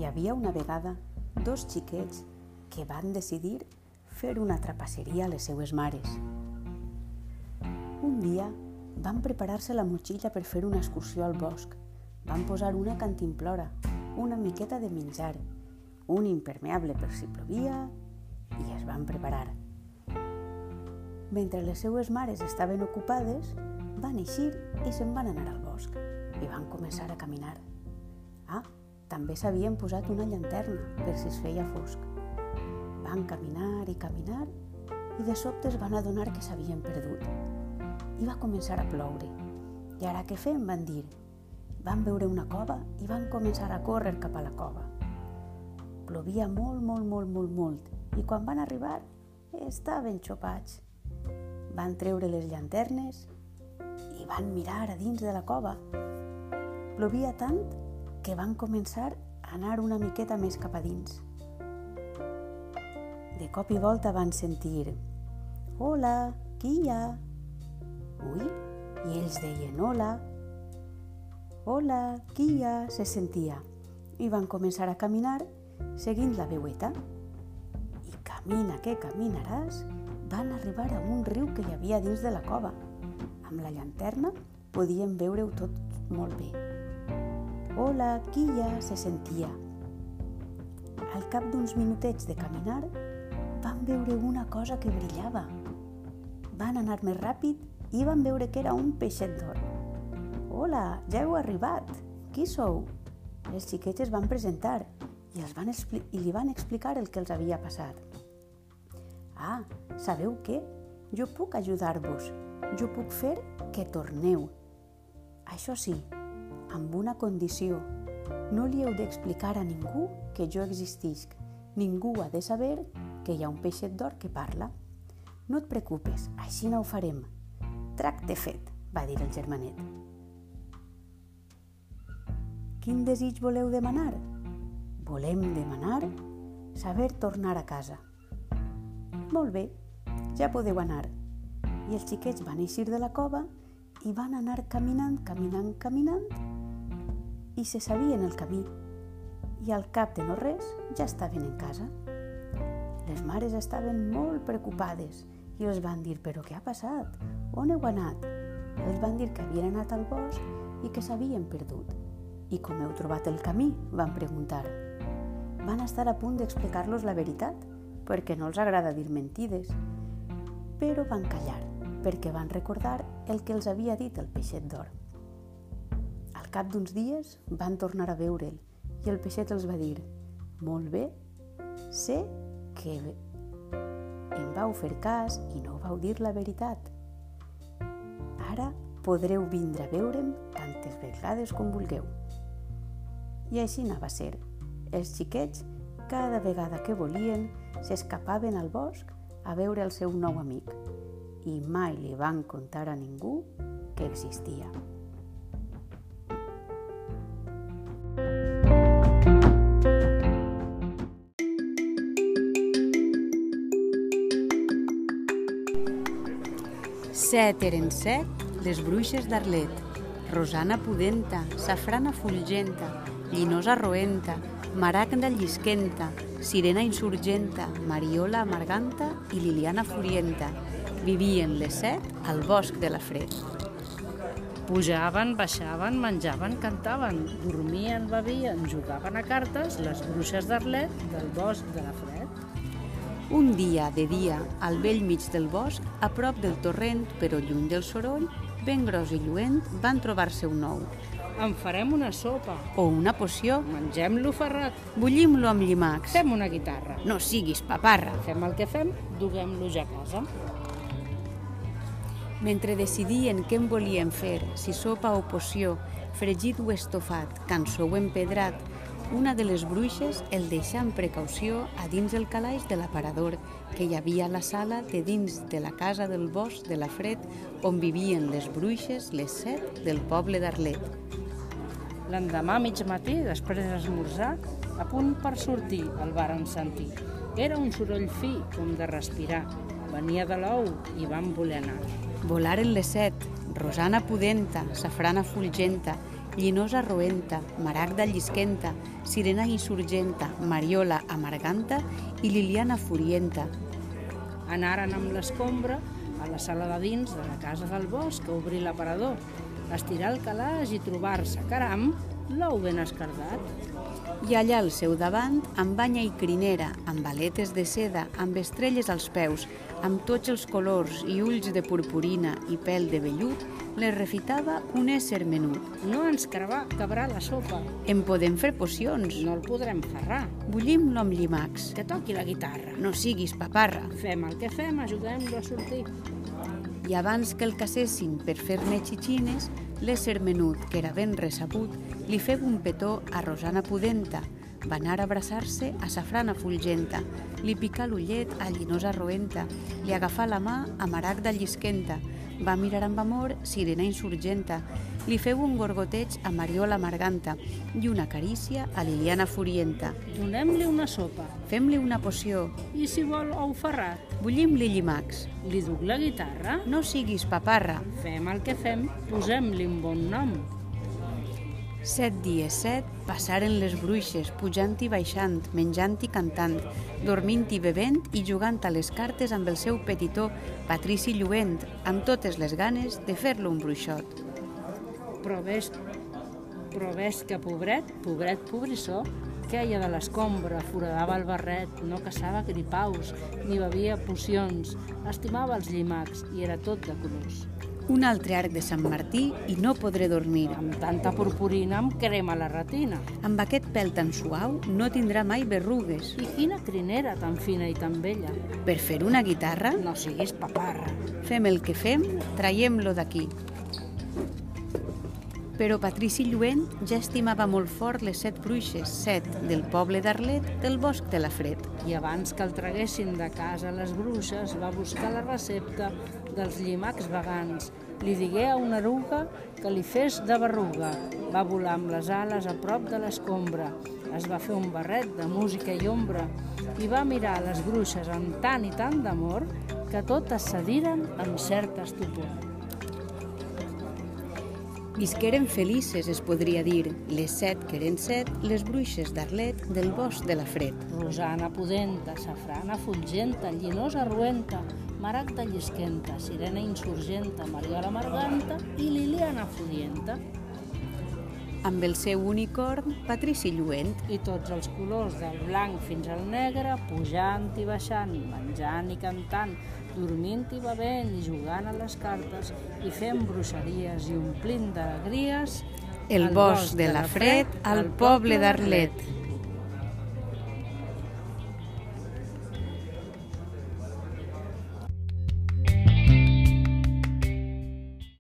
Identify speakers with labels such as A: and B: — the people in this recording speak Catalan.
A: Hi havia una vegada dos xiquets que van decidir fer una trapasseria a les seues mares. Un dia van preparar-se la motxilla per fer una excursió al bosc. Van posar una cantimplora, una miqueta de menjar, un impermeable per si plovia i es van preparar. Mentre les seues mares estaven ocupades, van eixir i se'n van anar al bosc i van començar a caminar. Ah, també s'havien posat una llanterna per si es feia fosc. Van caminar i caminar i de sobte es van adonar que s'havien perdut. I va començar a ploure. I ara què fem? van dir. Van veure una cova i van començar a córrer cap a la cova. Plovia molt, molt, molt, molt, molt i quan van arribar estaven xopats. Van treure les llanternes i van mirar a dins de la cova. Plovia tant que van començar a anar una miqueta més cap a dins. De cop i volta van sentir «Hola, qui hi ha?» Ui, i ells deien «Hola». «Hola, qui hi ha?» se sentia. I van començar a caminar seguint la veueta. I camina que caminaràs, van arribar a un riu que hi havia dins de la cova. Amb la llanterna podien veure-ho tot molt bé. Qui hi ha? se sentia. Al cap d'uns minutets de caminar, van veure una cosa que brillava. Van anar més ràpid i van veure que era un peixet d'or. Hola, ja heu arribat. Qui sou? Els xiquets es van presentar i, els van i li van explicar el que els havia passat. Ah, sabeu què? Jo puc ajudar-vos. Jo puc fer que torneu. Això sí, amb una condició. No li heu d'explicar a ningú que jo existisc. Ningú ha de saber que hi ha un peixet d'or que parla. No et preocupes, així no ho farem. Tracte fet, va dir el germanet. Quin desig voleu demanar? Volem demanar saber tornar a casa. Molt bé, ja podeu anar. I els xiquets van eixir de la cova i van anar caminant, caminant, caminant i se sabien el camí. I al cap de no res ja estaven en casa. Les mares estaven molt preocupades i els van dir «Però què ha passat? On heu anat?» Els van dir que havien anat al bosc i que s'havien perdut. «I com heu trobat el camí?» van preguntar. Van estar a punt d'explicar-los la veritat, perquè no els agrada dir mentides, però van callar, perquè van recordar el que els havia dit el peixet d'or. Cap d'uns dies van tornar a veure'l i el peixet els va dir «Molt bé, sé que em vau fer cas i no vau dir la veritat. Ara podreu vindre a veure'm tantes vegades com vulgueu. I així anava a ser. Els xiquets, cada vegada que volien, s'escapaven al bosc a veure el seu nou amic i mai li van contar a ningú que existia. Set eren set les bruixes d'Arlet, Rosana Pudenta, Safrana Fulgenta, Llinosa Roenta, Maragda Llisquenta, Sirena Insurgenta, Mariola Amarganta i Liliana Furienta. Vivien les set al bosc de la Fred.
B: Pujaven, baixaven, menjaven, cantaven, dormien, bevien, jugaven a cartes les bruixes d'Arlet del bosc de la Fred.
A: Un dia de dia, al vell mig del bosc, a prop del torrent, però lluny del soroll, ben gros i lluent, van trobar-se un ou.
B: En farem una sopa.
A: O una poció.
B: Mengem-lo ferrat.
A: Bullim-lo amb llimacs.
B: Fem una guitarra.
A: No siguis paparra.
B: Fem el que fem, duguem-lo ja a casa.
A: Mentre decidien què en volien fer, si sopa o poció, fregit o estofat, cançó o empedrat, una de les bruixes el deixà amb precaució a dins el calaix de l'aparador que hi havia a la sala de dins de la casa del bosc de la Fred on vivien les bruixes, les set del poble d'Arlet.
B: L'endemà a mig matí, després d'esmorzar, a punt per sortir, el varen sentir. Era un soroll fi, com de respirar. Venia de l'ou i van voler anar.
A: Volaren les set, Rosana Pudenta, Safrana Fulgenta Llinosa roenta, Maragda llisquenta, Sirena insurgenta, Mariola amarganta i Liliana furienta.
B: Anaren amb l'escombra a la sala de dins de la casa del bosc a obrir l'aparador, estirar el calaix i trobar-se, caram, l'ou ben escardat.
A: I allà al seu davant, amb banya i crinera, amb aletes de seda, amb estrelles als peus, amb tots els colors i ulls de purpurina i pèl de vellut, les refitava un ésser menut.
B: No ens cabrà, cabrà la sopa.
A: En podem fer pocions.
B: No el podrem ferrar.
A: Bullim l'om llimacs.
B: Que toqui la guitarra.
A: No siguis paparra.
B: Fem el que fem, ajudem-lo a sortir.
A: I abans que el casessin per fer-ne xixines, l'ésser menut, que era ben recebut, li feu un petó a Rosana Pudenta, va anar a abraçar-se a Safrana Fulgenta, li picà l'ullet a Llinosa Roenta, li agafà la mà a Maragda Llisquenta, va mirar amb amor Sirena Insurgenta, li feu un gorgoteig a Mariola Marganta i una carícia a Liliana Furienta.
B: Donem-li una sopa.
A: Fem-li una poció.
B: I si vol ou ferrat?
A: Bullim-li llimacs.
B: Li duc la guitarra?
A: No siguis paparra.
B: Fem el que fem, posem-li un bon nom.
A: Set dies set passaren les bruixes, pujant i baixant, menjant i cantant, dormint i bevent i jugant a les cartes amb el seu petitó Patrici Lluent, amb totes les ganes de fer-lo un bruixot.
B: Però ves, però ves que pobret, pobret pobrissó, queia de l'escombra, foradava el barret, no caçava gripaus, ni bevia pocions, estimava els llimacs i era tot de colors.
A: Un altre arc de Sant Martí i no podré dormir.
B: Amb tanta purpurina em crema la retina.
A: Amb aquest pèl tan suau no tindrà mai berrugues.
B: I quina crinera tan fina i tan bella.
A: Per fer una guitarra,
B: No siguis paparra.
A: fem el que fem, traiem-lo d'aquí. Però Patrici Lluent ja estimava molt fort les set bruixes, set del poble d'Arlet, del bosc de la Fred.
B: I abans que el traguessin de casa les bruixes, va buscar la recepta dels llimacs vegans. Li digué a una eruga que li fes de berruga. Va volar amb les ales a prop de l'escombra. Es va fer un barret de música i ombra i va mirar les bruixes amb tant i tant d'amor que totes cediren amb cert estupor.
A: Visqueren felices, es podria dir, les set que eren set, les bruixes d'Arlet del bosc de la Fred.
B: Rosana pudenta, safrana fulgenta, llinosa ruenta, maragda llisquenta, sirena insurgenta, mariola marganta i liliana fudienta.
A: Amb el seu unicorn, Patrici Lluent,
B: I tots els colors del blanc fins al negre, pujant i baixant, menjant i cantant, dormint i bevent i jugant a les cartes i fent bruixeries i omplint d'alegries
A: el bosc de la Fred al poble d'Arlet.